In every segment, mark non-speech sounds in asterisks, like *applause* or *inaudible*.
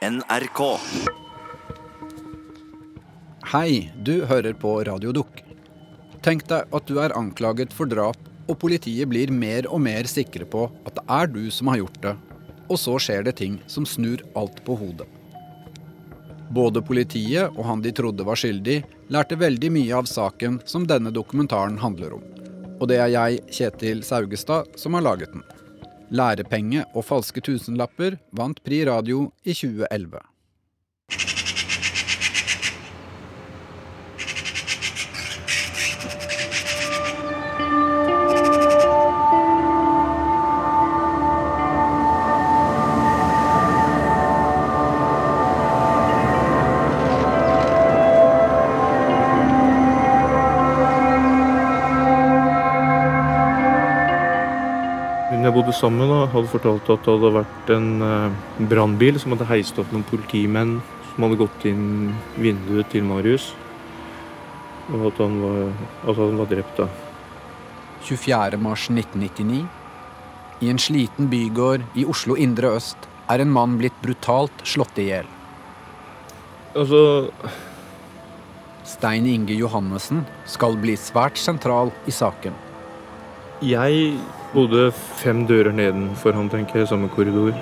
NRK. Hei, du hører på Radio Dukk. Tenk deg at du er anklaget for drap, og politiet blir mer og mer sikre på at det er du som har gjort det. Og så skjer det ting som snur alt på hodet. Både politiet og han de trodde var skyldig, lærte veldig mye av saken som denne dokumentaren handler om. Og det er jeg, Kjetil Saugestad, som har laget den. Lærepenge og falske tusenlapper vant Pri Radio i 2011. bodde sammen og hadde fortalt at det hadde vært en uh, brannbil som hadde heist opp noen politimenn som hadde gått inn vinduet til Marius. Og at han var, at han var drept da. 24. mars 1999. I en sliten bygård i Oslo indre øst er en mann blitt brutalt slått i hjel. Altså Stein Inge Johannessen skal bli svært sentral i saken. Jeg bodde fem dører nedenfor han, tenker jeg, i samme korridor.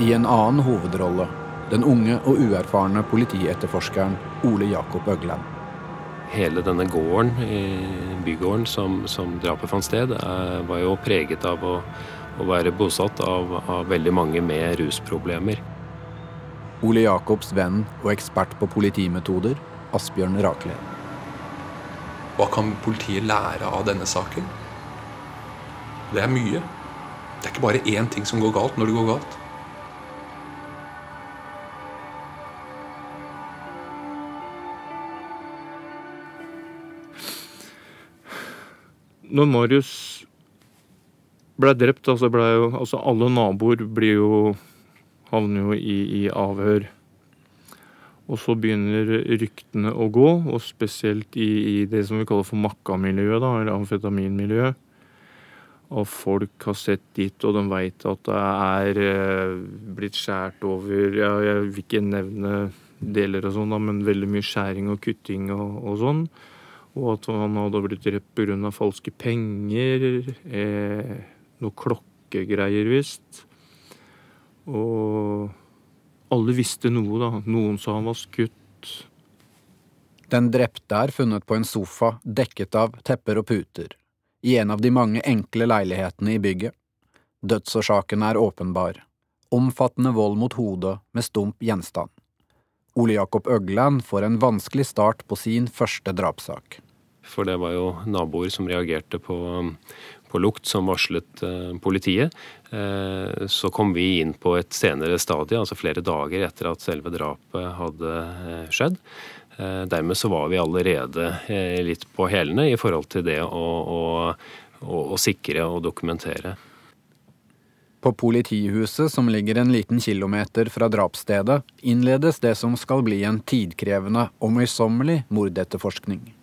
I en annen hovedrolle den unge og uerfarne politietterforskeren Ole Jakob Øgland. Hele denne gården, bygården som, som drapet fant sted, er, var jo preget av å, å være bosatt av, av, veldig mange med rusproblemer. Ole Jacobs venn og ekspert på politimetoder, Asbjørn Rakeli. Hva kan politiet lære av denne saken? Det er mye. Det er ikke bare én ting som går galt når det går galt. Når Marius ble drept, altså, ble jo, altså alle naboer blir jo havner jo i, i avhør. Og så begynner ryktene å gå, og spesielt i, i det som vi kaller for makkamiljøet, eller amfetaminmiljøet. Og folk har sett dit, og de veit at det er eh, blitt skjært over ja, Jeg vil ikke nevne deler og sånn, men veldig mye skjæring og kutting og, og sånn. Og at han hadde blitt drept pga. falske penger. Eh, noe klokkegreier, visst. Og alle visste noe, da. Noen sa han var skutt. Den drepte er funnet på en sofa dekket av tepper og puter, i en av de mange enkle leilighetene i bygget. Dødsårsaken er åpenbar. Omfattende vold mot hodet med stump gjenstand. Ole Jakob Øgland får en vanskelig start på sin første drapssak. For det var jo naboer som reagerte på, på lukt som varslet eh, politiet. Eh, så kom vi inn på et senere stadie, altså flere dager etter at selve drapet hadde eh, skjedd. Dermed så var vi allerede litt på hælene i forhold til det å, å, å sikre og dokumentere. På politihuset, som ligger en liten kilometer fra drapsstedet, innledes det som skal bli en tidkrevende og møysommelig mordetterforskning.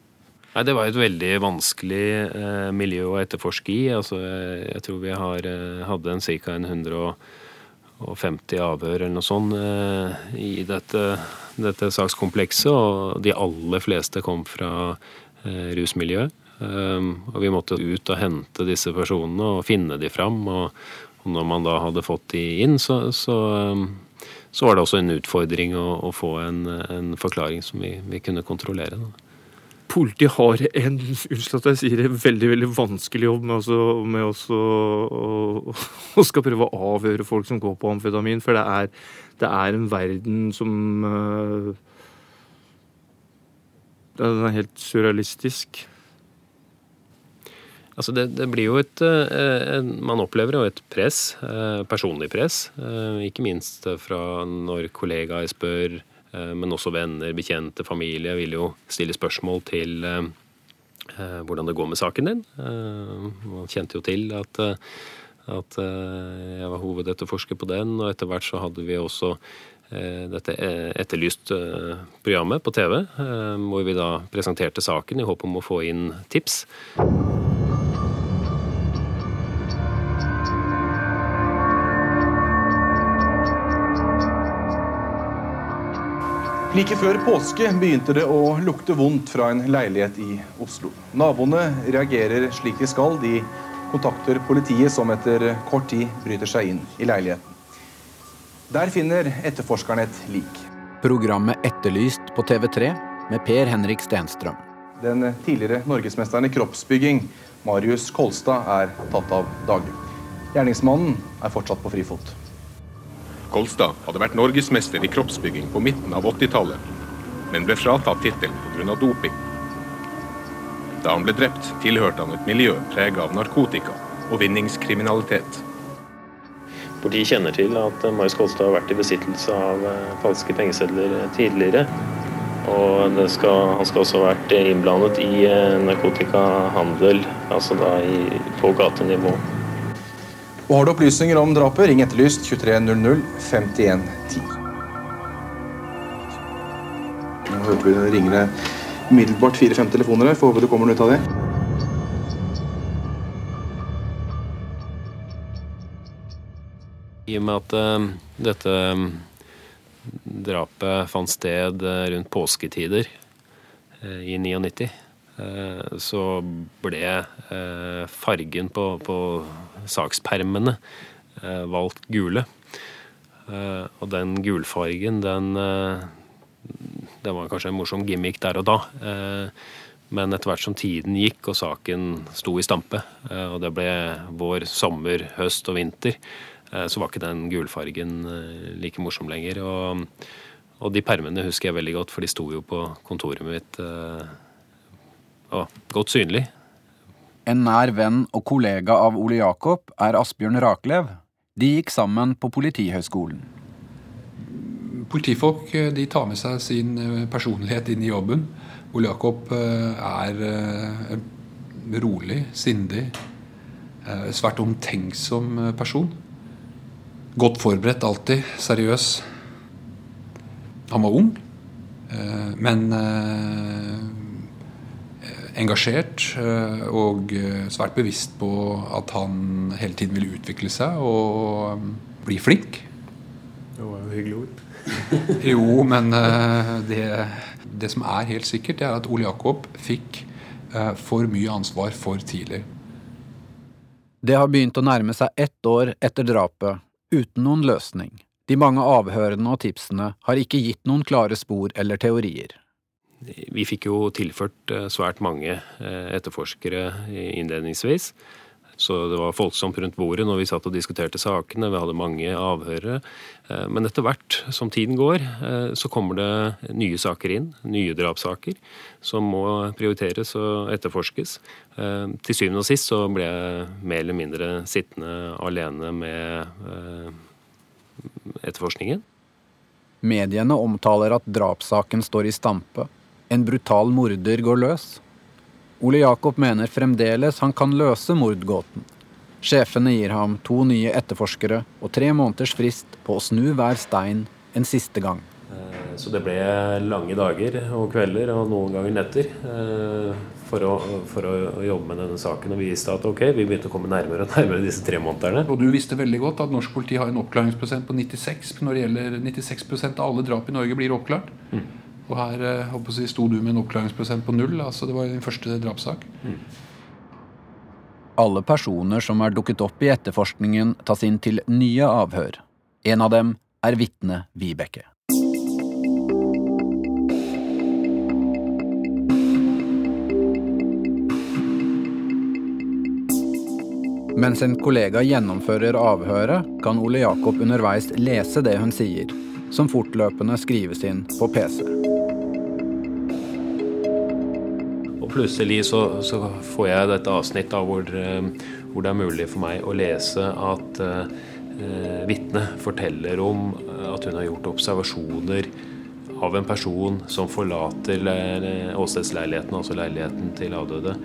Nei, Det var et veldig vanskelig eh, miljø å etterforske i. Altså, jeg tror vi har, eh, hadde en ca. 150 avhør eller noe sånt eh, i dette, dette, sakskomplekset. Og de aller fleste kom fra eh, rusmiljøet. Eh, og vi måtte ut og hente disse personene og finne de fram. Og, og når man da hadde fått de inn, så, så, eh, så var det også en utfordring å, å få en, en, forklaring som vi, vi kunne kontrollere. Da politiet har en unnskyld at jeg sier det, veldig veldig vanskelig jobb med, også, med også, å, å, skal prøve å avhøre folk som går på amfetamin. For det er, det er en verden som uh, Den er helt surrealistisk. Altså det, det, blir jo et uh, Man opplever jo et press, uh, personlig press. Ikke minst fra når kollegaer spør Eh, men også venner, bekjente, familie vil jo stille spørsmål til eh, eh, hvordan det går med saken din. Man kjente jo til at, at jeg var hovedetterforsker på den, og etter hvert så hadde vi også dette etterlyst programmet på TV, hvor vi da presenterte saken i håp om å få inn tips. Like før påske begynte det å lukte vondt fra en leilighet i Oslo. Naboene reagerer slik de skal. De kontakter politiet, som etter kort tid bryter seg inn i leiligheten. Der finner etterforskerne et lik. Programmet Etterlyst på TV3 med Per Henrik Stenstrøm. Den tidligere norgesmesteren i kroppsbygging, Marius Kolstad, er tatt av dage. Gjerningsmannen er fortsatt på frifot. Kolstad hadde vært norgesmester i kroppsbygging på midten av 80-tallet, men ble fratatt tittelen pga. doping. Da han ble drept, tilhørte han et miljø preget av narkotika og vinningskriminalitet. Politiet kjenner til at Marius Kolstad har vært i besittelse av eh, falske pengesedler tidligere. Og skal, han skal også ha vært innblandet i eh, narkotikahandel, altså da i, på gatenivå. Og har du opplysninger om drapet, ring Etterlyst 2300 5110. Nå hørte vi det ringer det umiddelbart fire-fem telefoner her. Får håpe du kommer ut av det. I og med at uh, dette um, drapet fant sted uh, rundt påsketider uh, i 99, så ble fargen på, på sakspermene valgt gule. Og den gulfargen, den Det var kanskje en morsom gimmick der og da. Men etter hvert som tiden gikk og saken sto i stampe, og det ble vår, sommer, høst og vinter, Eh, så var ikke den gulfargen eh, like morsom lenger. Og, og, de permene husker jeg veldig godt, for de sto jo på kontoret mitt eh, og godt synlig. En nær venn og kollega av Ole Jakob er Asbjørn Raklev. De gikk sammen på Politihøgskolen. Politifolk de tar med seg sin personlighet inn i jobben. Ole Jakob er rolig, sindig, svært omtenksom person. Godt forberedt alltid. Seriøs. Han var ung, eh, men eh, engasjert eh, og svært bevisst på at han hele tiden ville utvikle seg og bli flink. Det var jo hyggelig ord. *laughs* jo, men det, det, som er helt sikkert, er at Ole Jakob fikk for mye ansvar for tidlig. Det har begynt å nærme seg ett år etter drapet uten noen løsning. De mange avhørene og tipsene har ikke gitt noen klare spor eller teorier. Vi fikk jo tilført eh, svært mange eh, etterforskere innledningsvis. Så det var folksomt rundt bordet når vi satt og diskuterte sakene. Vi hadde mange avhørere. Eh, men etter hvert som tiden går, så kommer det nye saker inn. Nye drapssaker som må prioriteres og etterforskes. Til syvende og sist så ble jeg mer eller mindre sittende alene med etterforskningen. Mediene omtaler at drapssaken står i stampe. En brutal morder går løs. Ole Jakob mener fremdeles han kan løse mordgåten. Sjefene gir ham to nye etterforskere og tre måneders frist på å snu hver stein en siste gang. Eh, så det ble lange dager og kvelder og noen ganger netter eh, for å, for å jobbe med denne saken. Og vi visste at ok, vi begynte å komme nærmere og nærmere disse tre månedene. Og du visste veldig godt at norsk politi har en oppklaringsprosent på 96 når det gjelder 96% av alle drap i Norge blir oppklart. Mm. Og her håper eh, jeg, sto du med en oppklaringsprosent på null. altså Det var din første drapssak. Mm. Alle personer som er dukket opp i etterforskningen, tas inn til nye avhør. En av dem er vitne Vibeke. Mens en kollega gjennomfører avhøret, kan Ole Jakob underveis lese det hun sier, som fortløpende skrives inn på PC. Plutselig så, så, får jeg dette avsnittet hvor, eh, hvor, det er mulig for meg å lese at eh, vitnet forteller om at hun har gjort observasjoner av en person som forlater åstedsleiligheten, altså leiligheten til avdøde,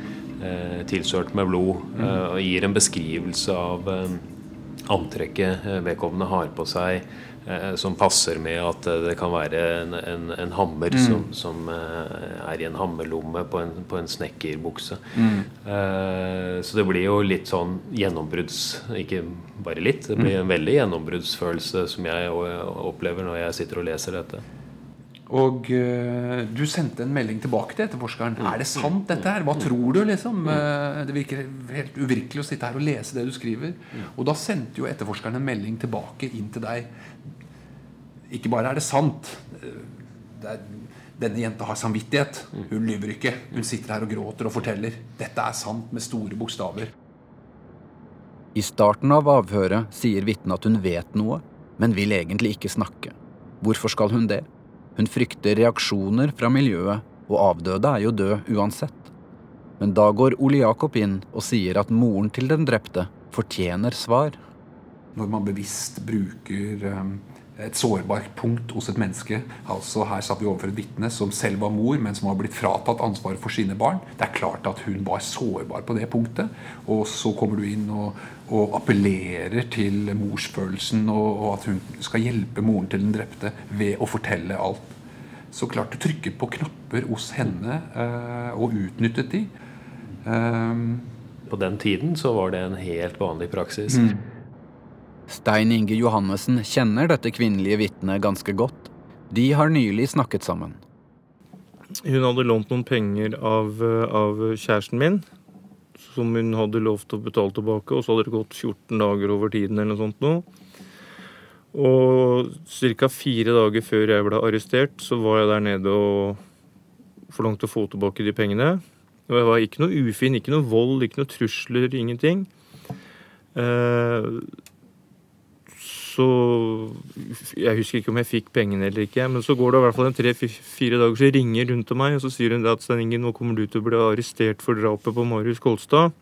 eh, tilsølt med blod, eh, og gir en beskrivelse av antrekket vedkommende har på seg Eh, som passer med at eh, det kan være en, en, en hammer mm. som, som, eh, er i en hammerlomme på en, på en snekkerbukse. Mm. så det blir jo litt sånn gjennombrudds Ikke bare litt, det blir en veldig gjennombruddsfølelse som jeg opplever når jeg sitter og leser dette. Og uh, du sendte en melding tilbake til etterforskeren. Er det sant, dette her? Hva tror du, liksom? Uh, det virker helt uvirkelig å sitte her og lese det du skriver. Og da sendte jo etterforskeren en melding tilbake inn til deg. Ikke bare er det sant. Det er, denne jenta har samvittighet. Hun lyver ikke. Hun sitter her og gråter og forteller. Dette er sant med store bokstaver. I starten av avhøret sier vitnet at hun vet noe, men vil egentlig ikke snakke. Hvorfor skal hun det? Hun frykter reaksjoner fra miljøet, og avdøde er jo død uansett. Men da går Ole Jakob inn og sier at moren til den drepte fortjener svar. Når man bevisst bruker um, et sårbart punkt hos et menneske altså Her satt vi overfor et vitne som selv var mor, men som har blitt fratatt ansvaret for sine barn. Det er klart at hun var sårbar på det punktet. Og så kommer du inn og, og appellerer til morsfølelsen, og, og, at hun skal hjelpe moren til den drepte ved å fortelle alt. Så klart du trykker på knapper hos henne eh, og utnyttet de. Um, på den tiden så var det en helt vanlig praksis. Mm. Stein Inge Johannessen kjenner dette kvinnelige vitnet ganske godt. De har nylig snakket sammen. Hun hadde lånt noen penger av, av kjæresten min som hun hadde lovt å betale tilbake, og så hadde det gått 14 dager over tiden eller noe sånt noe. Og ca. fire dager før jeg ble arrestert, så var jeg der nede og forlangte å få tilbake de pengene. Og jeg var ikke noe ufin, ikke noe vold, ikke noe trusler, ingenting. Eh, så Jeg husker ikke om jeg fikk pengene eller ikke, men så går det i hvert fall en tre-fire dager, så ringer rundt til meg, og så sier hun at Stein Inge, nå kommer du til å bli arrestert for drapet på Marius Kolstad.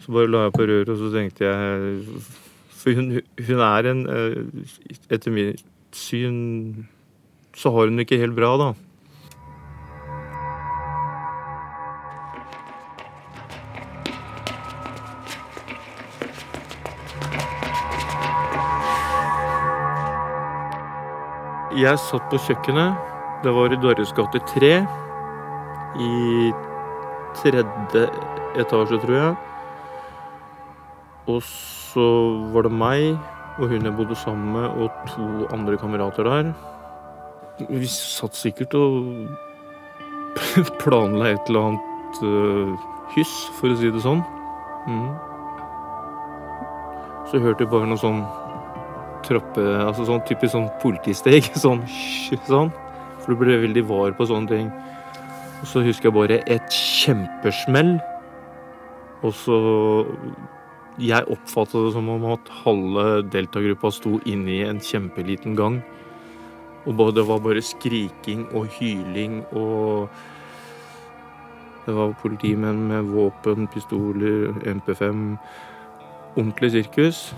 Så bare la jeg på røret, og så tenkte jeg For hun, hun er en eh, Etter mitt syn så har hun det ikke helt bra, da. Jeg satt på kjøkkenet. Det var i Dørres gate 3. I tredje etasje, tror jeg. Og så var det meg og hun jeg bodde sammen med, og to andre kamerater der. Vi satt sikkert og *laughs* planla et eller annet uh, hyss, for å si det sånn. Mm. Så hørte jeg bare noe sånn trappe altså sånn typisk sånn politisteg. *laughs* Sånn sånn. For du ble veldig var på sånne ting. Og så husker jeg bare et kjempesmell. Og så Jeg oppfatta det som om at halve deltagruppa sto inne i en kjempeliten gang. Og det var bare skriking og hyling og Det var politimenn med våpen, pistoler, MP5. Ordentlig sirkus.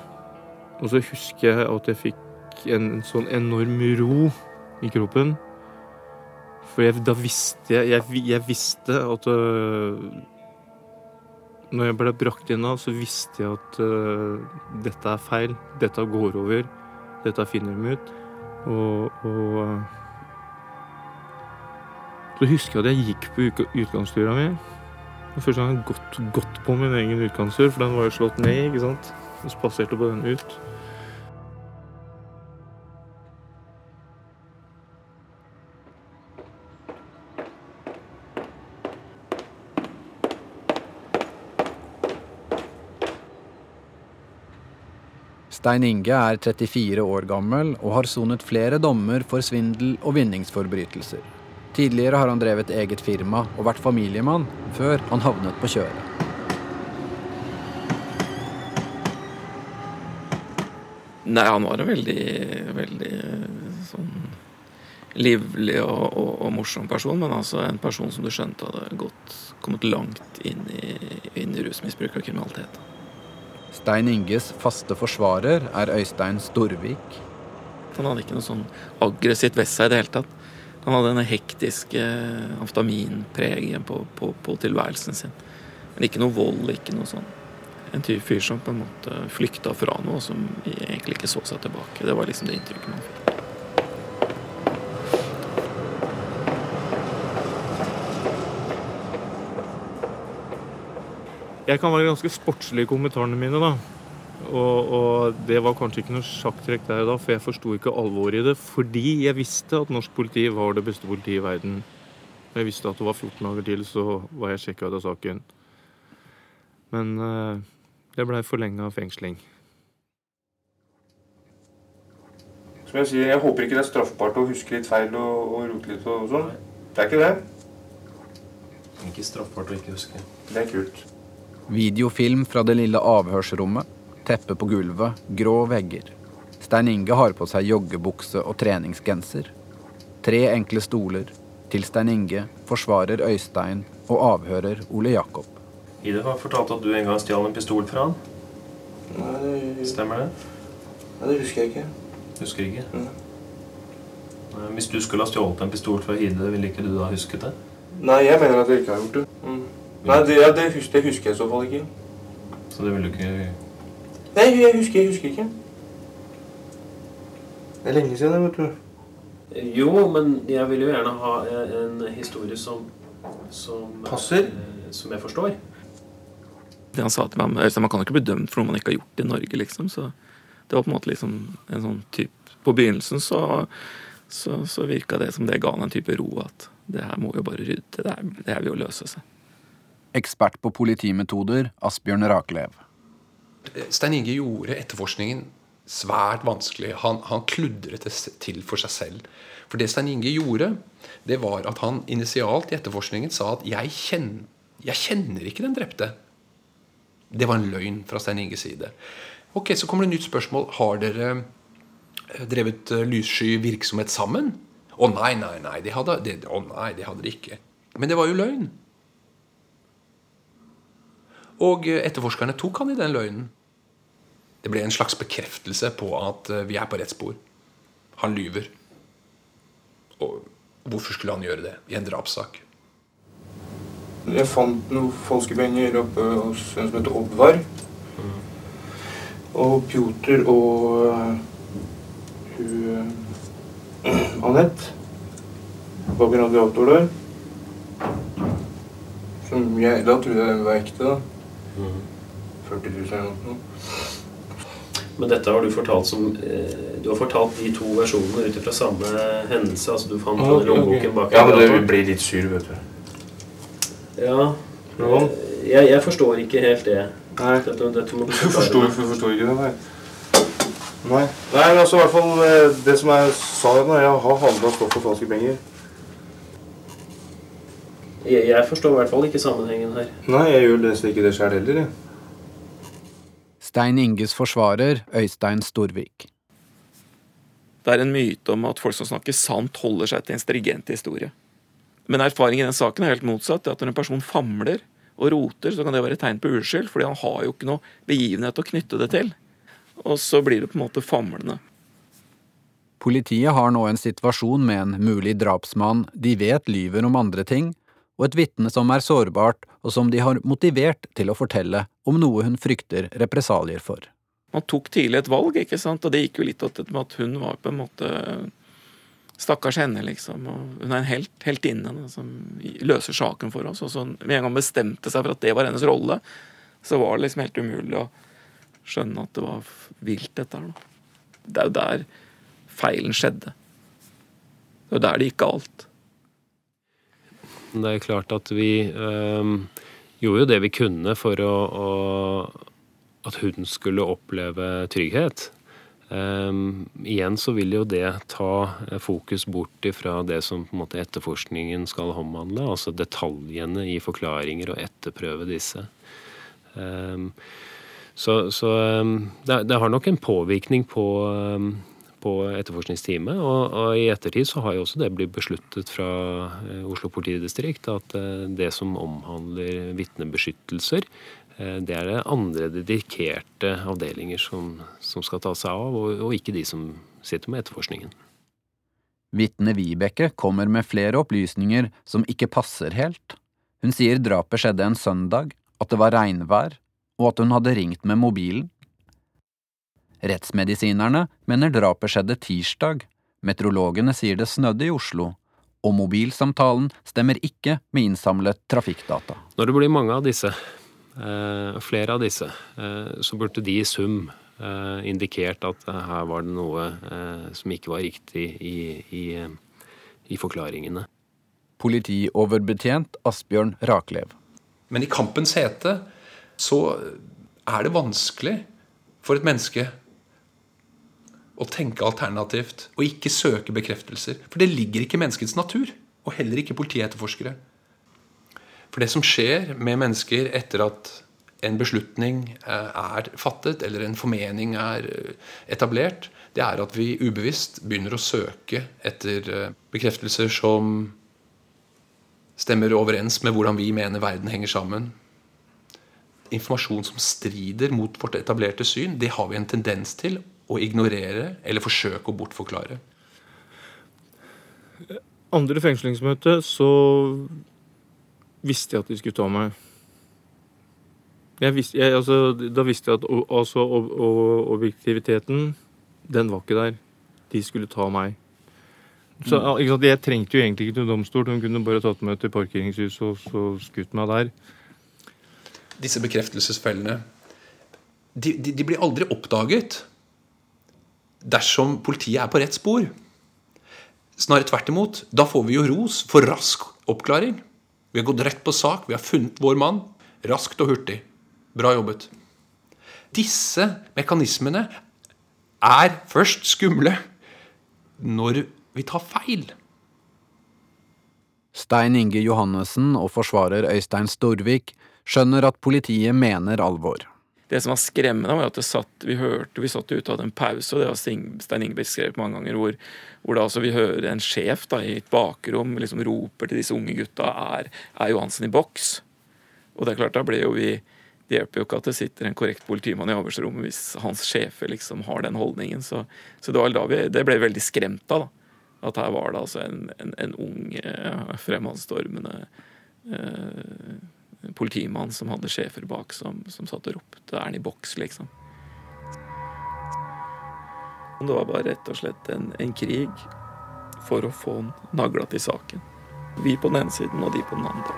Og så husker jeg at jeg fikk en sånn enorm ro i kroppen. For jeg, da visste jeg, jeg Jeg, visste at uh, Når jeg ble brakt inn da, så visste jeg at uh, dette er feil. Dette går over. Dette finner de ut. Og, og uh, Så husker jeg at jeg gikk på utgangstura mi. Første gang jeg gått, gått på min egen utgangstur, for den var jo slått ned. ikke sant? Og spaserte på den ut. Stein Inge er 34 år gammel og har sonet flere dommer for svindel og vinningsforbrytelser. Tidligere har han drevet eget firma og vært familiemann, før han havnet på kjøret. Nei, han var en veldig, veldig sånn livlig og, og, og, morsom person, men altså en person som du skjønte hadde gått, kommet langt inn i, inn i rusmisbruk og kriminalitet. Stein Inges faste forsvarer er Øystein Storvik. Han hadde ikke noe sånn aggressivt ved seg i det hele tatt. Han hadde denne hektiske amfetaminpreget på, på, på, tilværelsen sin. Men ikke noe vold, ikke noe sånn. En type fyr som på en måte flykta fra noe, som egentlig ikke så seg tilbake. Det var liksom det inntrykket man fikk. Jeg kan være ganske sportslig i kommentarene mine, da. Og, og, det var kanskje ikke noe sjakktrekk der da, for jeg forsto ikke alvoret i det. Fordi jeg visste at norsk politi var det beste politiet i verden. Jeg visste at det var 14 dager til, så var jeg sjekka ut av saken. Men uh, det blei forlenga fengsling. Som jeg sier, jeg håper ikke det er straffbart å huske litt feil og, og rote litt og sånn. Det er ikke det. Ikke straffbart å ikke huske. Det er kult. Videofilm fra det lille avhørsrommet. Teppe på gulvet, grå vegger. Stein Inge har på seg joggebukse og treningsgenser. Tre enkle stoler. Til Stein Inge forsvarer Øystein og avhører Ole Jakob. Ida har fortalt at du en gang stjal en pistol fra han. Nei, det, Stemmer det? nei, det husker jeg ikke. Husker ikke. Mm. Eh, Hvis du skulle ha stjålet en pistol fra Hide, ville ikke du da husket det? Nei, jeg mener at jeg ikke har gjort det. Mm. Nei, det, ja, det, hus det husker jeg i så fall ikke. Så det vil du ikke Nei, jeg husker, jeg husker ikke. Det er lenge siden, vet du. Jo, men jeg vil jo gjerne ha en historie som Som, Passer. eh, som jeg forstår. Det han sa til meg, altså, Man kan jo ikke bli dømt for noe man ikke har gjort i Norge, liksom. Så det var på en måte liksom en sånn type På begynnelsen så, så, så virka det som det ga han en type ro. At det her må jo bare rydde. Det her, det her vil jo løse seg. Ekspert på politimetoder, Asbjørn Rakelev. Stein Inge gjorde etterforskningen svært vanskelig. Han, han kludret det til for seg selv. For det Stein Inge gjorde, det var at han initialt i etterforskningen sa at jeg kjenner, jeg kjenner ikke den drepte. Det var en løgn fra Stein Inges side. Ok, Så kommer det et nytt spørsmål. Har dere eh, drevet eh, lyssky virksomhet sammen? Å nei, nei, nei. Det hadde, det, oh, det hadde de ikke. Men det var jo løgn. Og eh, etterforskerne tok han i den løgnen. Det ble en slags bekreftelse på at eh, vi er på rett spor. Han lyver. Og hvorfor skulle han gjøre det i en drapssak? Jeg fant noen falske penger oppe hos en som heter Oddvar. Og Pjotr og øh, hun øh, Anette bak en radiator der. Som jeg, da trodde jeg var ekte, da. 40 000 eller noe. Men dette har du fortalt som eh, Du har fortalt de to versjonene ut ifra samme hendelse. Altså du fant Ah, den lommeboken ok. bak Ja, men det radiatoren. blir litt sur, vet du. Ja. Jeg, jeg forstår ikke helt det. Nei. Dette, dette må du forstår, forstår ikke det, nei. Nei. Nei, men altså i hvert fall eh, det som jeg sa jeg har handla stoff for falske penger. Jeg, jeg forstår i hvert fall ikke sammenhengen her. Nei, jeg gjør nesten ikke det sjøl heller, jeg. Stein Inges forsvarer, Øystein Storvik. Det er en myte om at folk som snakker sant, holder seg til en strigent historie. Men erfaringen i den saken er helt motsatt. At når en person famler og roter, så kan det være et tegn på uskyld, fordi han har jo ikke noe begivenhet å knytte det til. Og så blir det på en måte famlende. Politiet har nå en situasjon med en mulig drapsmann de vet lyver om andre ting, og et vitne som er sårbart, og som de har motivert til å fortelle om noe hun frykter represalier for. Man tok tidlig et valg, ikke sant, og det gikk jo litt til at hun var på en måte Stakkars henne, liksom. Og hun er en helt, heltinne som løser saken for oss. Og så med en gang bestemte seg for at det var hennes rolle, så var det liksom helt umulig å skjønne at det var vilt, dette her. da. Det er jo der feilen skjedde. Det er jo der det gikk galt. Det er klart at vi øhm, gjorde jo det vi kunne for å, å at hun skulle oppleve trygghet. Ehm, igjen så vil jo det ta fokus bort ifra det som på en måte etterforskningen skal omhandle, altså detaljene i forklaringer og etterprøve disse. Ehm, så så ehm, det, det har nok en påvirkning på, på etterforskningsteamet, og, og i ettertid så har jo også det blitt besluttet fra eh, Oslo politidistrikt at eh, det som omhandler vitnebeskyttelser, eh, det er det andre dedikerte avdelinger som, som skal ta seg av, og, og ikke de som sitter med etterforskningen. Vitne Vibeke kommer med flere opplysninger som ikke passer helt. Hun sier drapet skjedde en søndag, at det var regnvær, og at hun hadde ringt med mobilen. Rettsmedisinerne mener drapet skjedde tirsdag, meteorologene sier det snødde i Oslo, og mobilsamtalen stemmer ikke med innsamlet trafikkdata. Når det blir mange av disse, eh, flere av disse, eh, så burde de i sum eh, indikert at her var det noe eh, som ikke var riktig i, i, i forklaringene. Politioverbetjent Asbjørn Raklev. Men i kampens hete så er det vanskelig for et menneske å tenke alternativt og ikke søke bekreftelser. For det ligger ikke i menneskets natur, og heller ikke politietterforskere. For det som skjer med mennesker etter at en beslutning eh, er fattet, eller en formening er eh, etablert, det er at vi ubevisst begynner å søke etter eh, bekreftelser som stemmer overens med hvordan vi mener verden henger sammen. Informasjon som strider mot vårt etablerte syn, det har vi en tendens til å ignorere eller forsøke å bortforklare. Andre fengslingsmøte så visste jeg at de skulle ta meg. Jeg visste, jeg, altså, da visste jeg at altså, objektiviteten, den var ikke der. De skulle ta meg. Så sant, Jeg trengte jo egentlig ikke til domstol. De kunne bare tatt meg til parkeringshuset og så skutt meg der. Disse bekreftelsesfellene de, de, de blir aldri oppdaget dersom politiet er på rett spor. Snarere tvert imot. Da får vi jo ros for rask oppklaring. Vi har gått rett på sak, vi har funnet vår mann. Raskt og hurtig. Bra jobbet. Disse mekanismene er først skumle når vi tar feil. Stein Inge Johannessen og forsvarer Øystein Storvik skjønner at politiet mener alvor. Det som var skremmende, var at satt, vi hørte, vi satt ute og hadde en pause, og det har Stein Ingeberg skrevet mange ganger, hvor, hvor altså vi hører en sjef da, i et bakrom liksom roper til disse unge gutta er, er Johansen i boks? Og det er klart, da ble jo vi det hjelper jo ikke at det sitter en korrekt politimann i avhørsrommet hvis hans sjefer liksom har den holdningen. Så, så det, vi, det ble veldig skremt av. da, At her var det altså en, en, en ung, eh, fremadstormende eh, politimann som hadde sjefer bak, som, som satt og ropte 'er han i boks', liksom. Det var bare rett og slett en, en krig for å få nagla til saken. Vi på den ene siden og de på den andre.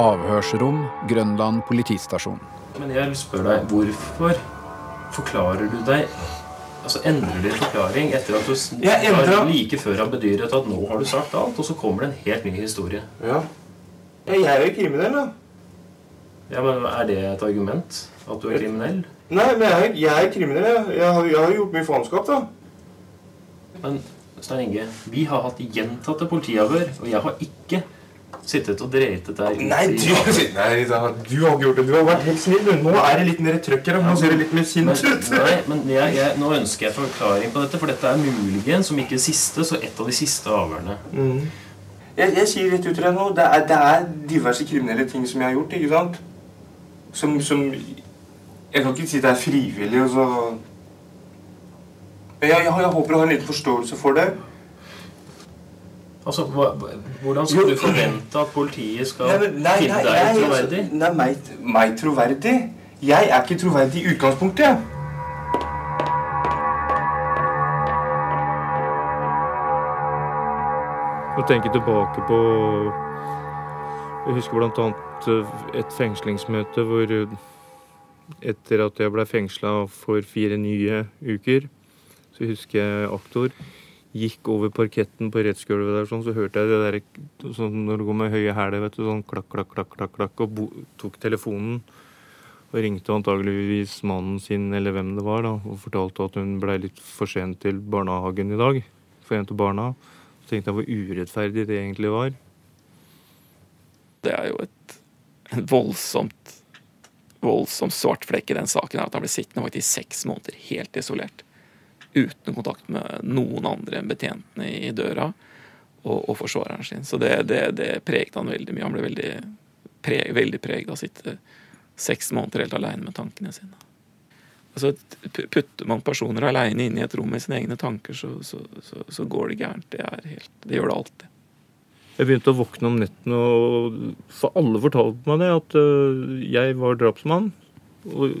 Avhørsrom, Grønland politistasjon. Men jeg vil spørre deg, hvorfor forklarer du deg altså endrer din forklaring etter at du endrer... like før har bedyret at nå har du sagt alt, og så kommer det en helt ny historie. Ja. ja jeg er jo kriminell, da. Ja, men Er det et argument? At du er kriminell? Nei, men jeg, jeg er kriminell. Jeg, jeg, har, jeg har gjort mye faenskap, da. Men Stein Inge, vi har hatt gjentatte politiavhør, og jeg har ikke sittet og dreitet der Nei, du, *laughs* nei da, du har ikke gjort det. Du har vært helt snill. Nå er det litt mer trøkk her. Nå ser det litt mer sint ut. Nei, men jeg, jeg, nå ønsker jeg forklaring på dette, for dette er muligens, som ikke siste, så et av de siste avhørene. Mm. Jeg, jeg, sier rett ut til deg nå, det er, det er, diverse kriminelle ting som jeg har gjort. ikke sant? Som, som Jeg kan ikke si det er frivillig. og så... Jeg, jeg, jeg håper du har en liten forståelse for det. Altså, hva, Hvordan skal du forvente at politiet skal nei, nei, finne deg nei, troverdig? Nei, meg, meg, troverdig? Jeg er ikke troverdig i utgangspunktet. Å tenke tilbake på Jeg husker bl.a. Eh, et fengslingsmøte hvor eh, etter at jeg ble fengsla for fire nye uker, så husker jeg aktor gikk over parketten på rettsgulvet der, sånn, så hørte jeg det der sånn, når du går med høye hæler, vet du, sånn klakk, klakk, klakk, klakk, klakk, og tok telefonen. Og ringte antageligvis mannen sin, eller hvem det var, da, og fortalte at hun blei litt for sent til barnehagen i dag. For en av barna. Så tenkte jeg hvor urettferdig det egentlig var. Det er jo et, en voldsomt voldsomt svart flekk i den saken. At han ble sittende faktisk seks måneder helt isolert uten kontakt med noen andre enn betjentene i døra og, og forsvareren sin. Så det, det, det preget han veldig mye. Han ble veldig, pre, veldig preget av å sitte seks måneder helt alene med tankene sine. Altså, putter man personer alene inne i et rom med sine egne tanker, så, så, så, så går det gærent. Det, helt, det, gjør det alltid. Jeg begynte å våkne om nettene, og for alle fortalte meg det, at øh, jeg var drapsmann. Og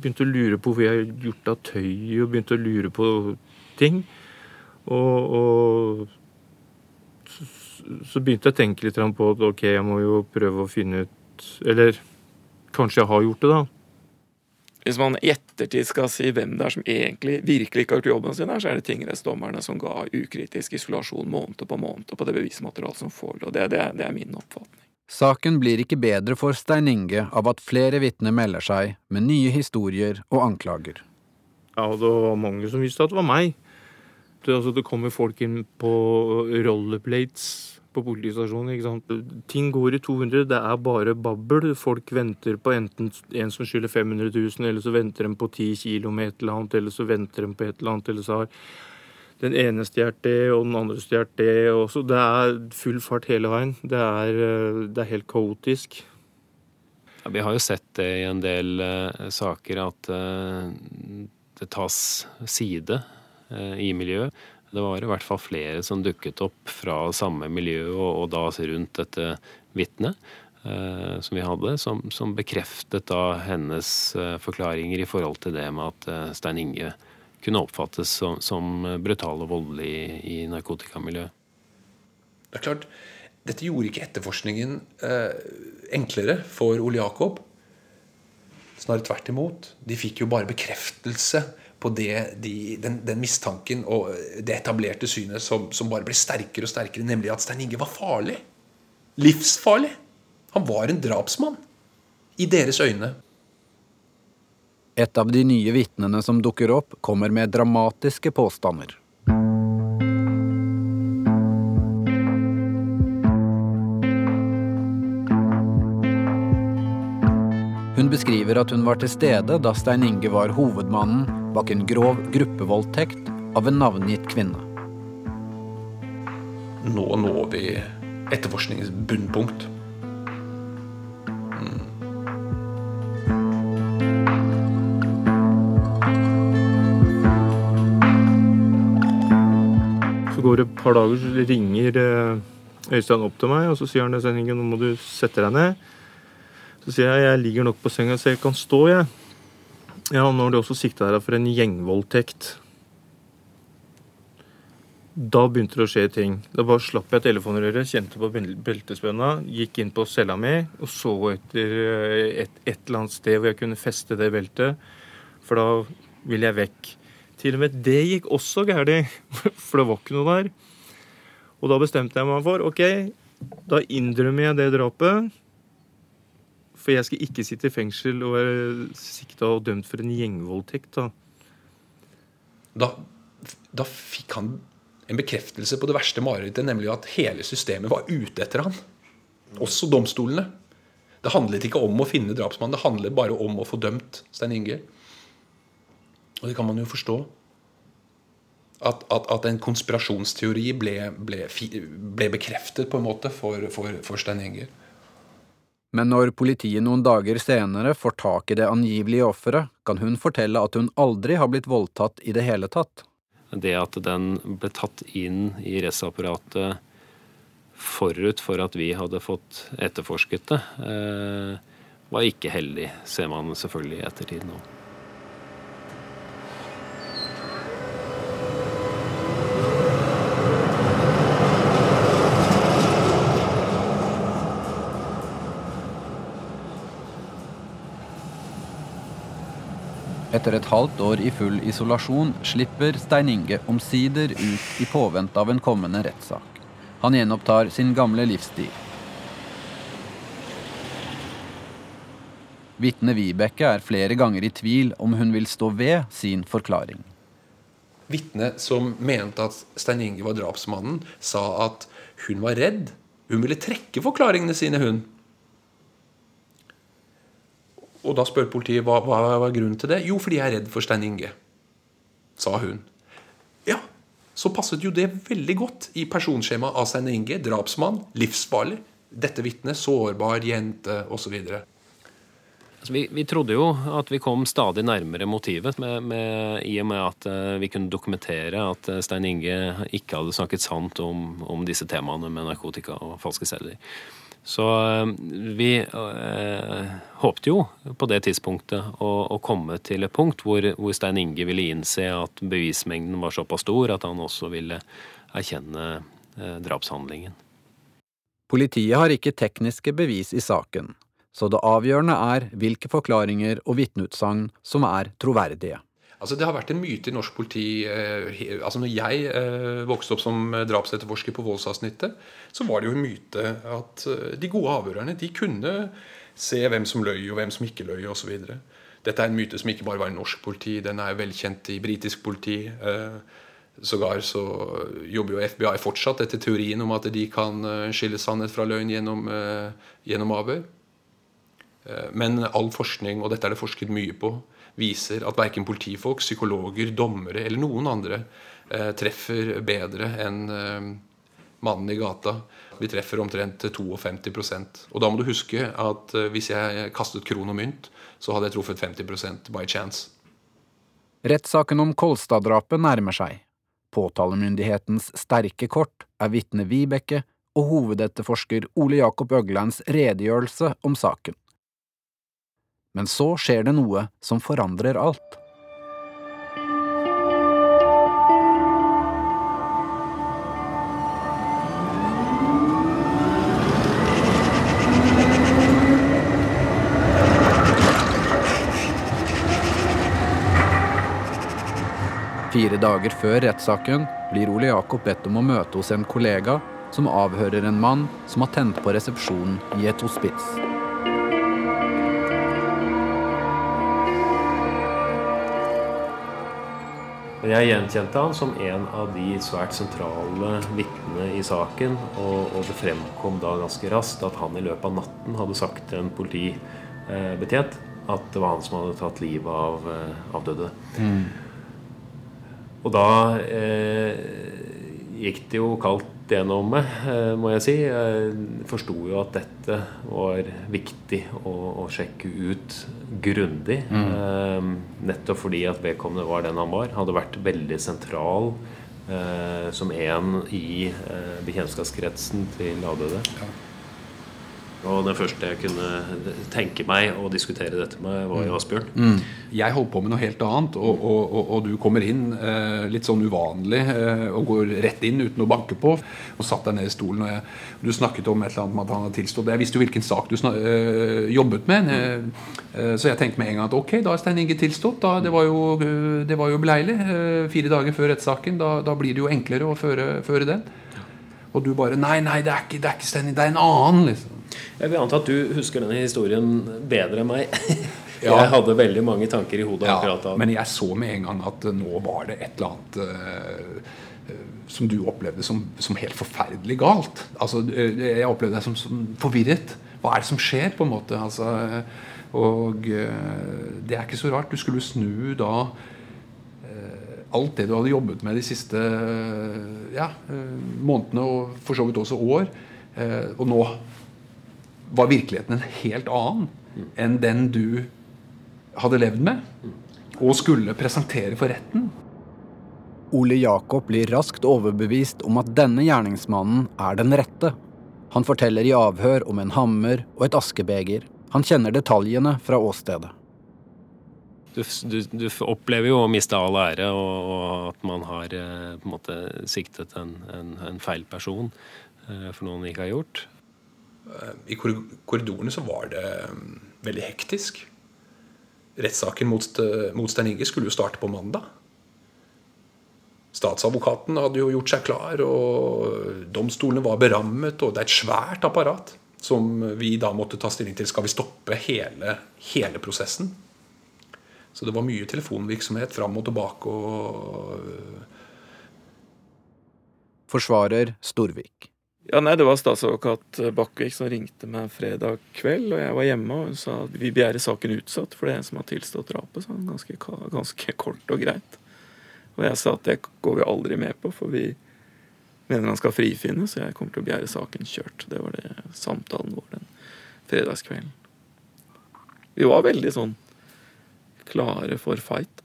begynte å lure på hvor jeg har gjort av tøy, og begynte å lure på ting. Og, og så begynte jeg å tenke litt på at ok, jeg må jo prøve å finne ut Eller kanskje jeg har gjort det, da. Hvis man i ettertid skal si hvem det er som egentlig virkelig ikke har gjort jobben sin, her, så er det tingrettsdommerne som ga ukritisk isolasjon måned på måned på det bevismaterialet som forelå. Det, det, det er min oppfatning. Saken blir ikke bedre for Stein Inge av at flere vitner melder seg med nye historier og anklager. Ja, og det var mange som visste at det var meg. Det, altså, det kommer folk inn på rollerplates på politistasjonen. ikke sant? Ting går i 200, det er bare babbel. Folk venter på enten en som skylder 500 000, eller så venter de på 10 kilo med et eller annet, eller så venter de på et eller annet, eller så har den ene stjal det, og den andre stjal det. Også. Det er full fart hele veien. Det er, eh, det er helt kaotisk. Ja, vi har jo sett det i en del uh, saker at uh, det tas side uh, i miljøet. Det var i hvert fall flere som dukket opp fra samme miljø og, og da rundt dette vitnet som vi hadde, som, som, bekreftet da hennes forklaringer i forhold til det med at Stein Inge kunne oppfattes som, som brutal og voldelig i, narkotikamiljøet. Det er klart, dette gjorde ikke etterforskningen eh, enklere for Ole Jakob. Snarere tvert imot. De fikk jo bare bekreftelse på det, de, den, den, mistanken og det etablerte synet som, som, bare ble sterkere og sterkere, nemlig at Stein Inge var farlig. Livsfarlig. Han var en drapsmann. I deres øyne. Et av de nye vitnene som dukker opp, kommer med dramatiske påstander. Hun beskriver at hun var til stede da Stein Inge var hovedmannen bak en grov gruppevoldtekt av en navngitt kvinne. Nå når vi etterforskningens bunnpunkt. Et par dager, så ringer eh, Øystein opp til meg og så sier han det, nå må du sette deg ned. Så sier jeg jeg ligger nok på senga så jeg kan stå, jeg. Ja, nå har de også sikta deg for en gjengvoldtekt. Da begynte det å skje ting. Da bare slapp jeg telefonrøret, kjente på beltespenna, gikk inn på cella mi og så etter eh, et, et, eller annet sted hvor jeg kunne feste det beltet. For da ville jeg vekk. Til og med det gikk også galt, *laughs* for det var ikke noe der. Og da bestemte jeg meg for OK, da innrømmer jeg det drapet. For jeg skal ikke sitte i fengsel og være sikta og dømt for en gjengvoldtekt. Da. da, da fikk han en bekreftelse på det verste marerittet, nemlig at hele systemet var ute etter han. Også domstolene. Det handlet ikke om å finne drapsmannen, det handlet bare om å få dømt Stein Inge. Og det kan man jo forstå. At, at, at en konspirasjonsteori ble, ble, ble, bekreftet på en måte for, for, for Stein Inger. Men når politiet noen dager senere får tak i det angivelige offeret, kan hun fortelle at hun aldri har blitt voldtatt i det hele tatt. Det at den ble tatt inn i rettsapparatet forut for at vi hadde fått etterforsket det, eh, var ikke heldig, ser man selvfølgelig i ettertid nå. Etter et halvt år i full isolasjon slipper Stein Inge omsider ut i påvente av en kommende rettssak. Han gjenopptar sin gamle livsstil. Vitne Vibeke er flere ganger i tvil om hun vil stå ved sin forklaring. Vitnet som mente at Stein Inge var drapsmannen, sa at hun var redd. Hun ville trekke forklaringene sine, hun. Og da spør politiet hva, hva var grunnen til det. Jo, fordi jeg er redd for Stein Inge, sa hun. Ja, så passet jo det veldig godt i personskjemaet av Stein Inge. Drapsmann, livsfarlig. Dette vitnet, sårbar jente osv. Altså, vi, vi, trodde jo at vi kom stadig nærmere motivet, med, med, i og med at uh, vi kunne dokumentere at uh, Stein Inge ikke hadde snakket sant om, om disse temaene med narkotika og falske celler. Så eh, vi eh, håpte jo på det tidspunktet å, å komme til et punkt hvor, hvor, Stein Inge ville innse at bevismengden var såpass stor at han også ville erkjenne eh, drapshandlingen. Politiet har ikke tekniske bevis i saken, så det avgjørende er hvilke forklaringer og vitneutsagn som er troverdige. Altså Det har vært en myte i norsk politi eh, altså Når jeg eh, vokste opp som drapsetterforsker på voldsavsnittet, så var det jo en myte at eh, de gode avhørerne de kunne se hvem som løy, og hvem som ikke løy, osv. Dette er en myte som ikke bare var i norsk politi, den er velkjent i britisk politi. Eh, Sågar så jobber jo FBI fortsatt etter teorien om at de kan eh, skille sannhet fra løgn gjennom, eh, gjennom avhør. Eh, Men all forskning, og dette er det forsket mye på, viser at verken politifolk, psykologer, dommere eller noen andre eh, treffer bedre enn eh, mannen i gata. Vi treffer omtrent 52% Og da må du huske at eh, hvis jeg kastet kron og mynt, så hadde jeg truffet 50% by chance. Rettssaken om Kolstad-drapet nærmer seg. Påtalemyndighetens sterke kort er vitne Vibeke og hovedetterforsker Ole Jakob Øglands redegjørelse om saken. Men så skjer det noe som forandrer alt. Fire dager før rettssaken blir Ole Jakob bedt om å møte hos en kollega som avhører en mann som har tent på resepsjonen i et hospits. Men jeg gjenkjente han som en av de svært sentrale vitnene i saken. Og, og det fremkom da ganske raskt at han i løpet av natten hadde sagt til en politibetjent at det var han som hadde tatt livet av avdøde. Mm. Og da eh, gikk det jo kaldt gjennom noe med, må jeg si. Jeg forsto jo at dette var viktig å, å sjekke ut grundig. Eh, nettopp fordi at vedkommende var den han var. Hadde vært veldig sentral eh, som en i eh, bekjentskapskretsen til avdøde. Og den første jeg kunne tenke meg å diskutere dette med, var jo Asbjørn. Jeg holdt på med noe helt annet, og, og, og, og du kommer inn eh, litt sånn uvanlig eh, og går rett inn uten å banke på. Og satt deg ned i stolen. Og jeg, du snakket om et eller annet med at han hadde tilstått. Jeg visste jo hvilken sak du snak, eh, jobbet med. eh, eh, så jeg tenkte med en gang at ok, da er Stein Inge tilstått. Da, det var jo, eh, det var jo beleilig. eh, fire dager før rettssaken. Da, da blir det jo enklere å føre, føre den. Og du bare Nei, nei, det er ikke, det er ikke Stein det er en annen, liksom. Jeg vil anta at du husker denne historien bedre enn meg. *laughs* Ja. Jeg hadde veldig mange tanker i hodet akkurat da. men jeg så med en gang at eh, nå var det et eller annet uh, som du opplevde som, som helt forferdelig galt. Altså, jeg opplevde deg som, som forvirret. Hva er det som skjer, på en måte? Altså, og uh, det er ikke så rart. Du skulle snu da alt det du hadde jobbet med de siste ja, månedene, og for så vidt også år. Eh, Og nå var virkeligheten en helt annen enn den du hadde levd med og skulle presentere for retten. Ole Jakob blir raskt overbevist om at denne gjerningsmannen er den rette. Han forteller i avhør om en hammer og et askebeger. Han kjenner detaljene fra åstedet. Du, du, du opplever jo å miste all ære, og, og at man har eh, på en måte siktet en, en, en feil person eh, for noe han ikke har gjort. I korridorene så var det mm, veldig hektisk. Rettssaken mot, mot Stein Inge skulle jo starte på mandag. Statsadvokaten hadde jo gjort seg klar, og domstolene var berammet. Og det er et svært apparat som vi da måtte ta stilling til. Skal vi stoppe hele, hele prosessen? Så det var mye telefonvirksomhet fram og tilbake. og Forsvarer Storvik. Ja, nei, Det var statsadvokat Bakkevik som ringte meg fredag kveld, og jeg var hjemme og hun sa at vi begjærer saken utsatt for det er en som har tilstått drapet. Så han ganske, ganske *laughs* kort og greit. Og jeg sa at det går vi aldri med på, for vi mener han skal frifinnes, så jeg kommer til å begjære saken kjørt. Det var det samtalen vår den fredagskvelden. Vi var veldig sånn klare for fight.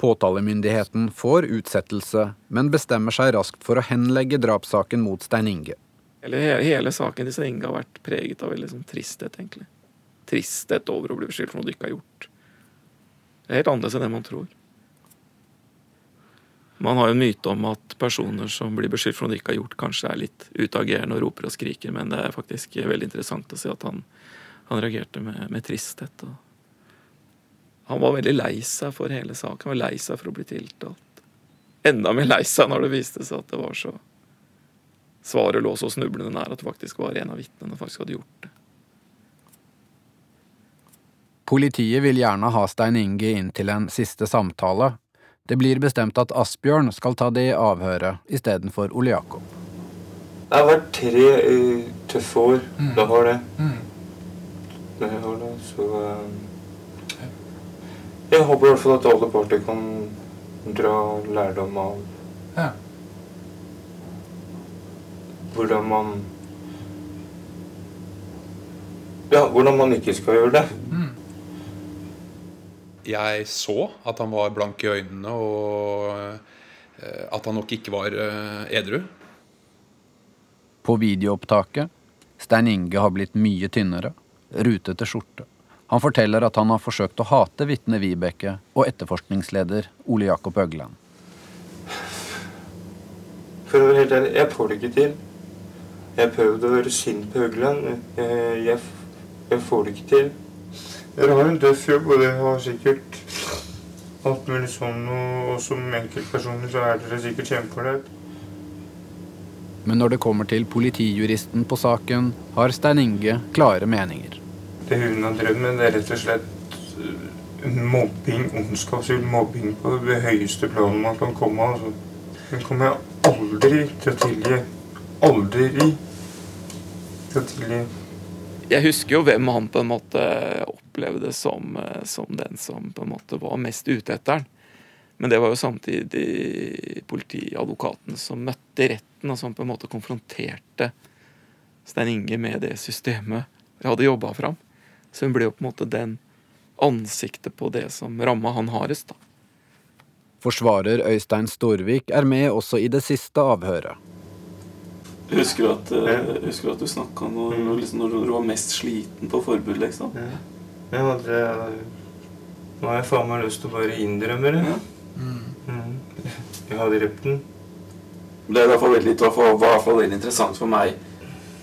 Påtalemyndigheten får utsettelse, men bestemmer seg raskt for å henlegge drapssaken mot Stein Inge. Hele, hele saken til Stein Inge har vært preget av veldig sånn tristhet, egentlig. Tristhet over å bli beskyldt for noe du ikke har gjort. Det er helt annerledes enn det man tror. Man har jo en myte om at personer som blir beskyldt for noe de ikke har gjort, kanskje er litt utagerende og roper og skriker, men det er faktisk veldig interessant å se at han, han reagerte med, med tristhet. Han var veldig lei seg for hele saken. Han var lei seg for å bli tiltalt. Enda mer lei seg når det viste seg at det var så Svaret lå så snublende nær at det faktisk var en av vitnene faktisk hadde gjort det. Politiet vil gjerne ha Stein Inge inn til en siste samtale, det blir bestemt at Asbjørn skal ta det i avhøret istedenfor Ole Jakob. Det har vært tre uh, tøffe år. Mm. Det har det. Mm. Det har det, så uh, Jeg håper i hvert fall at alle parter kan dra lærdom av ja. hvordan man Ja, hvordan man ikke skal gjøre det. Mm jeg så at han var blank i øynene, og eh, at han nok ikke var eh, edru. På videoopptaket Stein Inge har blitt mye tynnere, rutete skjorte. Han forteller at han har forsøkt å hate vitnet Vibeke og etterforskningsleder Ole Jakob Øgland. For å være helt ærlig, jeg får det ikke til. Jeg prøvde å være sint på Øgland. Jeg, jeg, jeg får det ikke til. Dere har en tøff jobb, og dere har sikkert alt mulig sånn. Og som enkeltpersoner så er dere sikkert kjempefornøyd. Men når det kommer til politijuristen på saken, har Stein Inge klare meninger. Det hun har drevet med, det er rett og slett eh, mobbing, ondskapsfull mobbing på det høyeste planet man kan komme. Altså. Hun kommer jeg aldri til å tilgi. Aldri til å tilgi. Jeg husker jo hvem han på en måte opplevde som, eh, som den som på en måte var mest ute etter han. Men det var jo samtidig politiadvokaten som møtte retten, og som på en måte konfronterte Stein Inge med det systemet jeg hadde jobba fram. Så hun blir jo på en måte den ansiktet på det som ramma han hardest. da. Forsvarer Øystein Storvik er med også i det siste avhøret. Husker du at, jeg husker du, at du snakka når, liksom, når, du var mest sliten på forbud, liksom? Ja. Jeg hadde, Nå har jeg faen meg lyst til å bare innrømme det. Ja. Mm. Jeg hadde drept den. Det er i hvert fall veldig, var i hvert fall veldig interessant for meg,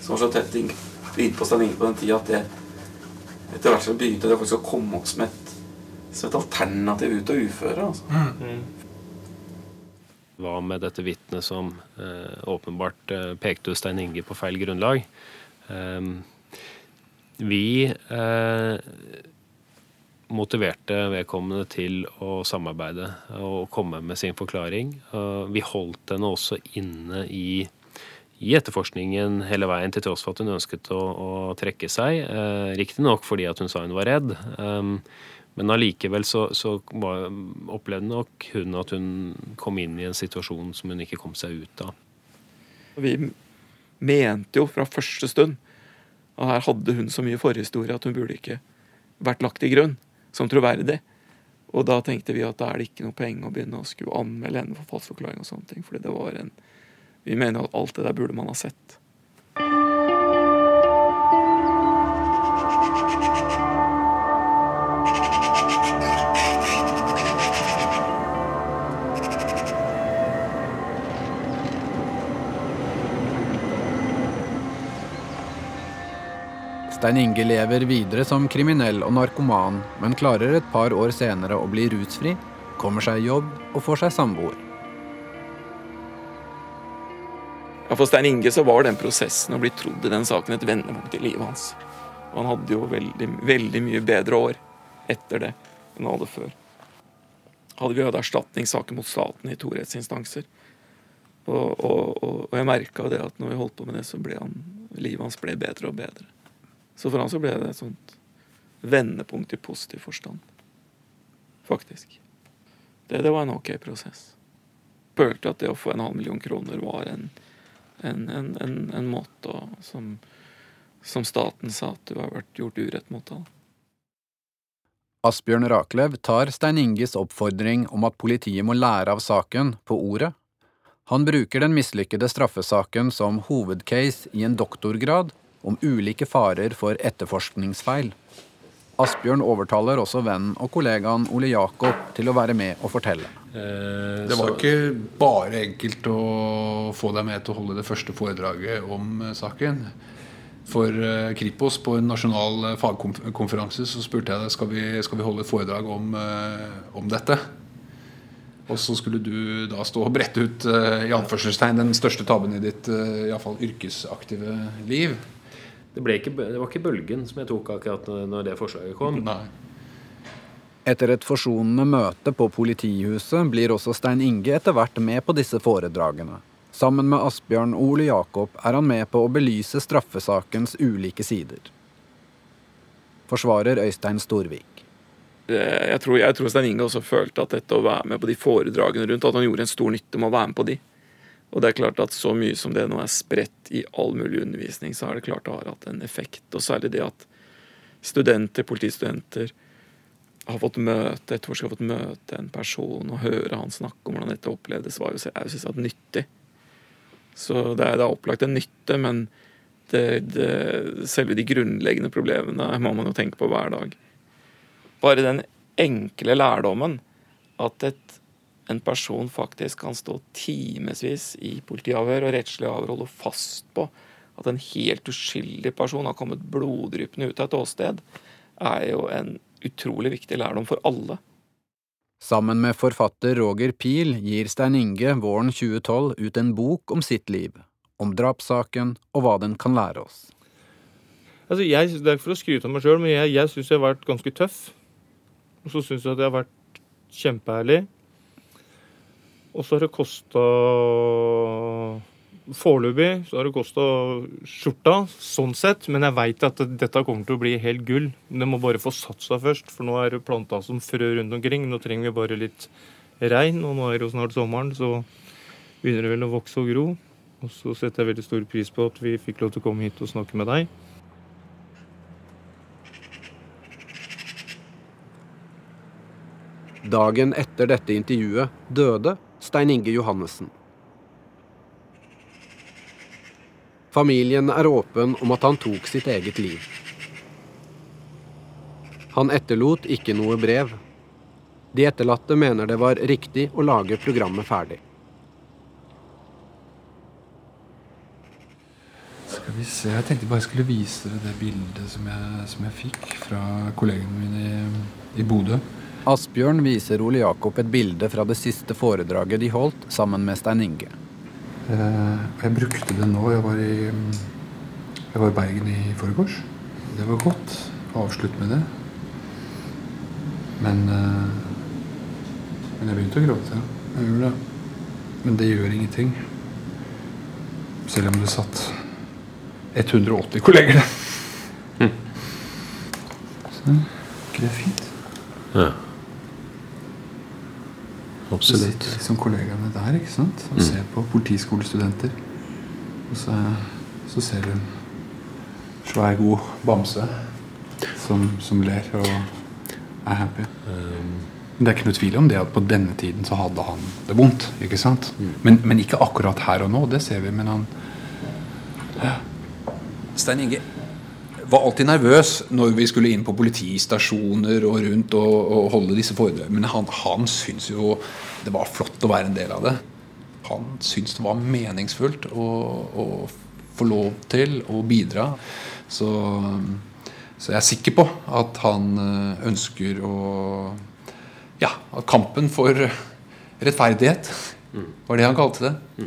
som var så tett innpå Stein Inge på den tida, at det etter hvert så begynte det faktisk å komme opp som et, som et alternativ ut av uføre. Altså. Mm. Hva med dette vitnet som eh, åpenbart eh, pekte ut Stein Inge på feil grunnlag? Eh, vi eh, motiverte vedkommende til å samarbeide og komme med sin forklaring. Vi holdt henne også inne i, i etterforskningen hele veien, til tross for at hun ønsket å, å trekke seg. Eh, Riktignok fordi at hun sa hun var redd. eh, men allikevel så, så var, opplevde nok hun at hun kom inn i en situasjon som hun ikke kom seg ut av. Vi mente jo fra første stund og her hadde hun så mye forhistorie at hun burde ikke vært lagt til grunn som troverdig. Og da tenkte vi at da er det ikke noe poeng å begynne å skulle anmelde henne for falsk forklaring og sånne ting. Fordi det var en Vi mener at alt det der burde man ha sett. Stein Inge lever videre som kriminell og narkoman, men klarer et par år senere å bli rusfri, kommer seg i jobb og får seg samboer. Ja, For Stein Inge så var den prosessen å bli trodd i den saken et vendepunkt i livet hans. Og han hadde jo veldig, veldig mye bedre år etter det enn han hadde før. Hadde vi hatt erstatningssaker mot staten i to rettsinstanser. Og, og, og, og jeg merka det at når vi holdt på med det, så ble han, livet hans ble bedre og bedre. Så for han så ble det et sånt vendepunkt i positiv forstand. Faktisk. Det, det var en ok prosess. Følte at det å få en halv million kroner var en, en, en, en måte å, som, som, staten sa at du har vært gjort urett mot deg. Asbjørn Raklev tar Stein Inges oppfordring om at politiet må lære av saken, på ordet. Han bruker den mislykkede straffesaken som hovedcase i en doktorgrad om ulike farer for etterforskningsfeil. Asbjørn overtaler også vennen og kollegaen Ole Jakob til å være med og fortelle. Eh, det var ikke bare enkelt å få deg med til å holde det første foredraget om eh, saken. For eh, Kripos på en nasjonal fagkonferanse så spurte jeg deg skal vi skal vi holde foredrag om, om dette. Og så skulle du da stå og brette ut i anførselstegn den største tabben i ditt i fall, yrkesaktive liv. Det, ikke, det, var ikke bølgen som jeg tok akkurat når det forslaget kom. Nei. Etter et forsonende møte på politihuset blir også Stein Inge etter hvert med på disse foredragene. Sammen med Asbjørn Ole Jakob er han med på å belyse straffesakens ulike sider. Forsvarer Øystein Storvik. Jeg tror, jeg tror Stein Inge også følte at dette å være med på de foredragene rundt, at han gjorde en stor nytte med å være med på de. Og det er klart at så mye som det nå er spredt i all mulig undervisning, så er det klart det har hatt en effekt. Og særlig det at studenter, politistudenter, har fått møte etterforsker har fått møte en person og høre han snakke om hvordan dette opplevdes, var jo jeg synes, nyttig. Så det er, det er, opplagt en nytte, men det, det, selve de grunnleggende problemene må man jo tenke på hver dag. Bare den enkle lærdommen at et en person faktisk kan stå timevis i politiavhør og rettslig avhør holde fast på at en helt uskyldig person har kommet bloddryppende ut av et åsted, er jo en utrolig viktig lærdom for alle. Sammen med forfatter Roger Pil gir Stein Inge våren 2012 ut en bok om sitt liv, om drapssaken og hva den kan lære oss. Altså, jeg, det er ikke for å skryte av meg sjøl, men jeg, jeg syns jeg har vært ganske tøff. Og så syns jeg at jeg har vært kjempeærlig. Og så har det kosta Foreløpig så har det kosta skjorta, sånn sett, men jeg veit at dette kommer til å bli helt gull. Det må bare få satt seg først, for nå er det planta som frø rundt omkring. Nå trenger vi bare litt regn, og nå er det jo snart sommeren, så begynner det vel å vokse og gro. Og så setter jeg veldig stor pris på at vi fikk lov til å komme hit og snakke med deg. Dagen etter dette intervjuet døde Stein Inge Johannessen. Familien er åpen om at han tok sitt eget liv. Han etterlot ikke noe brev. De etterlatte mener det var riktig å lage programmet ferdig. Skal vi se, Jeg tenkte bare jeg skulle vise dere det bildet som jeg, som jeg fikk fra kollegene mine i, i Bodø. Asbjørn viser Ole Jakob et bilde fra det siste foredraget de holdt sammen med Stein Inge. Eh, jeg brukte det nå. Jeg var i, jeg var i Bergen i forgårs. Det var godt å avslutte med det. Men, eh, men jeg begynte å gråte. Jeg gjorde det. Men det gjør ingenting. Selv om det satt 180 kolleger der. Mm. Så ikke det er fint? Ja. Absolutt. Så liksom kollegaene der ikke sant? og mm. ser på politiskolestudenter. Og så, så ser du en svær, god bamse som, som ler og er happy. Um. Men det er ikke noe tvil om det at på denne tiden så hadde han det vondt. ikke sant? Mm. Men, men, ikke akkurat her og nå, det ser vi. Men han ja. Stein Inge var alltid nervøs når vi skulle inn på politistasjoner og rundt og, og holde disse foredragene. Men han, han syntes jo det var flott å være en del av det. Han syntes det var meningsfullt å, å få lov til å bidra. Så, så, jeg er sikker på at han eh, ønsker å Ja, at kampen for rettferdighet var det han kalte det.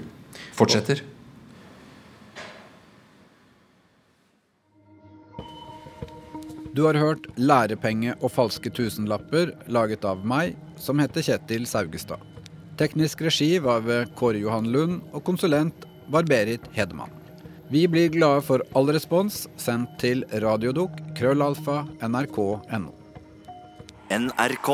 Fortsetter. Du har hørt 'Lærepenge og falske tusenlapper', laget av meg, som heter Kjetil Saugestad. Teknisk regi var ved Kåre Johan Lund, og konsulent var Berit Hedemann. Vi blir glade for all respons sendt til radiodok krøllalfa nrk.no. NRK.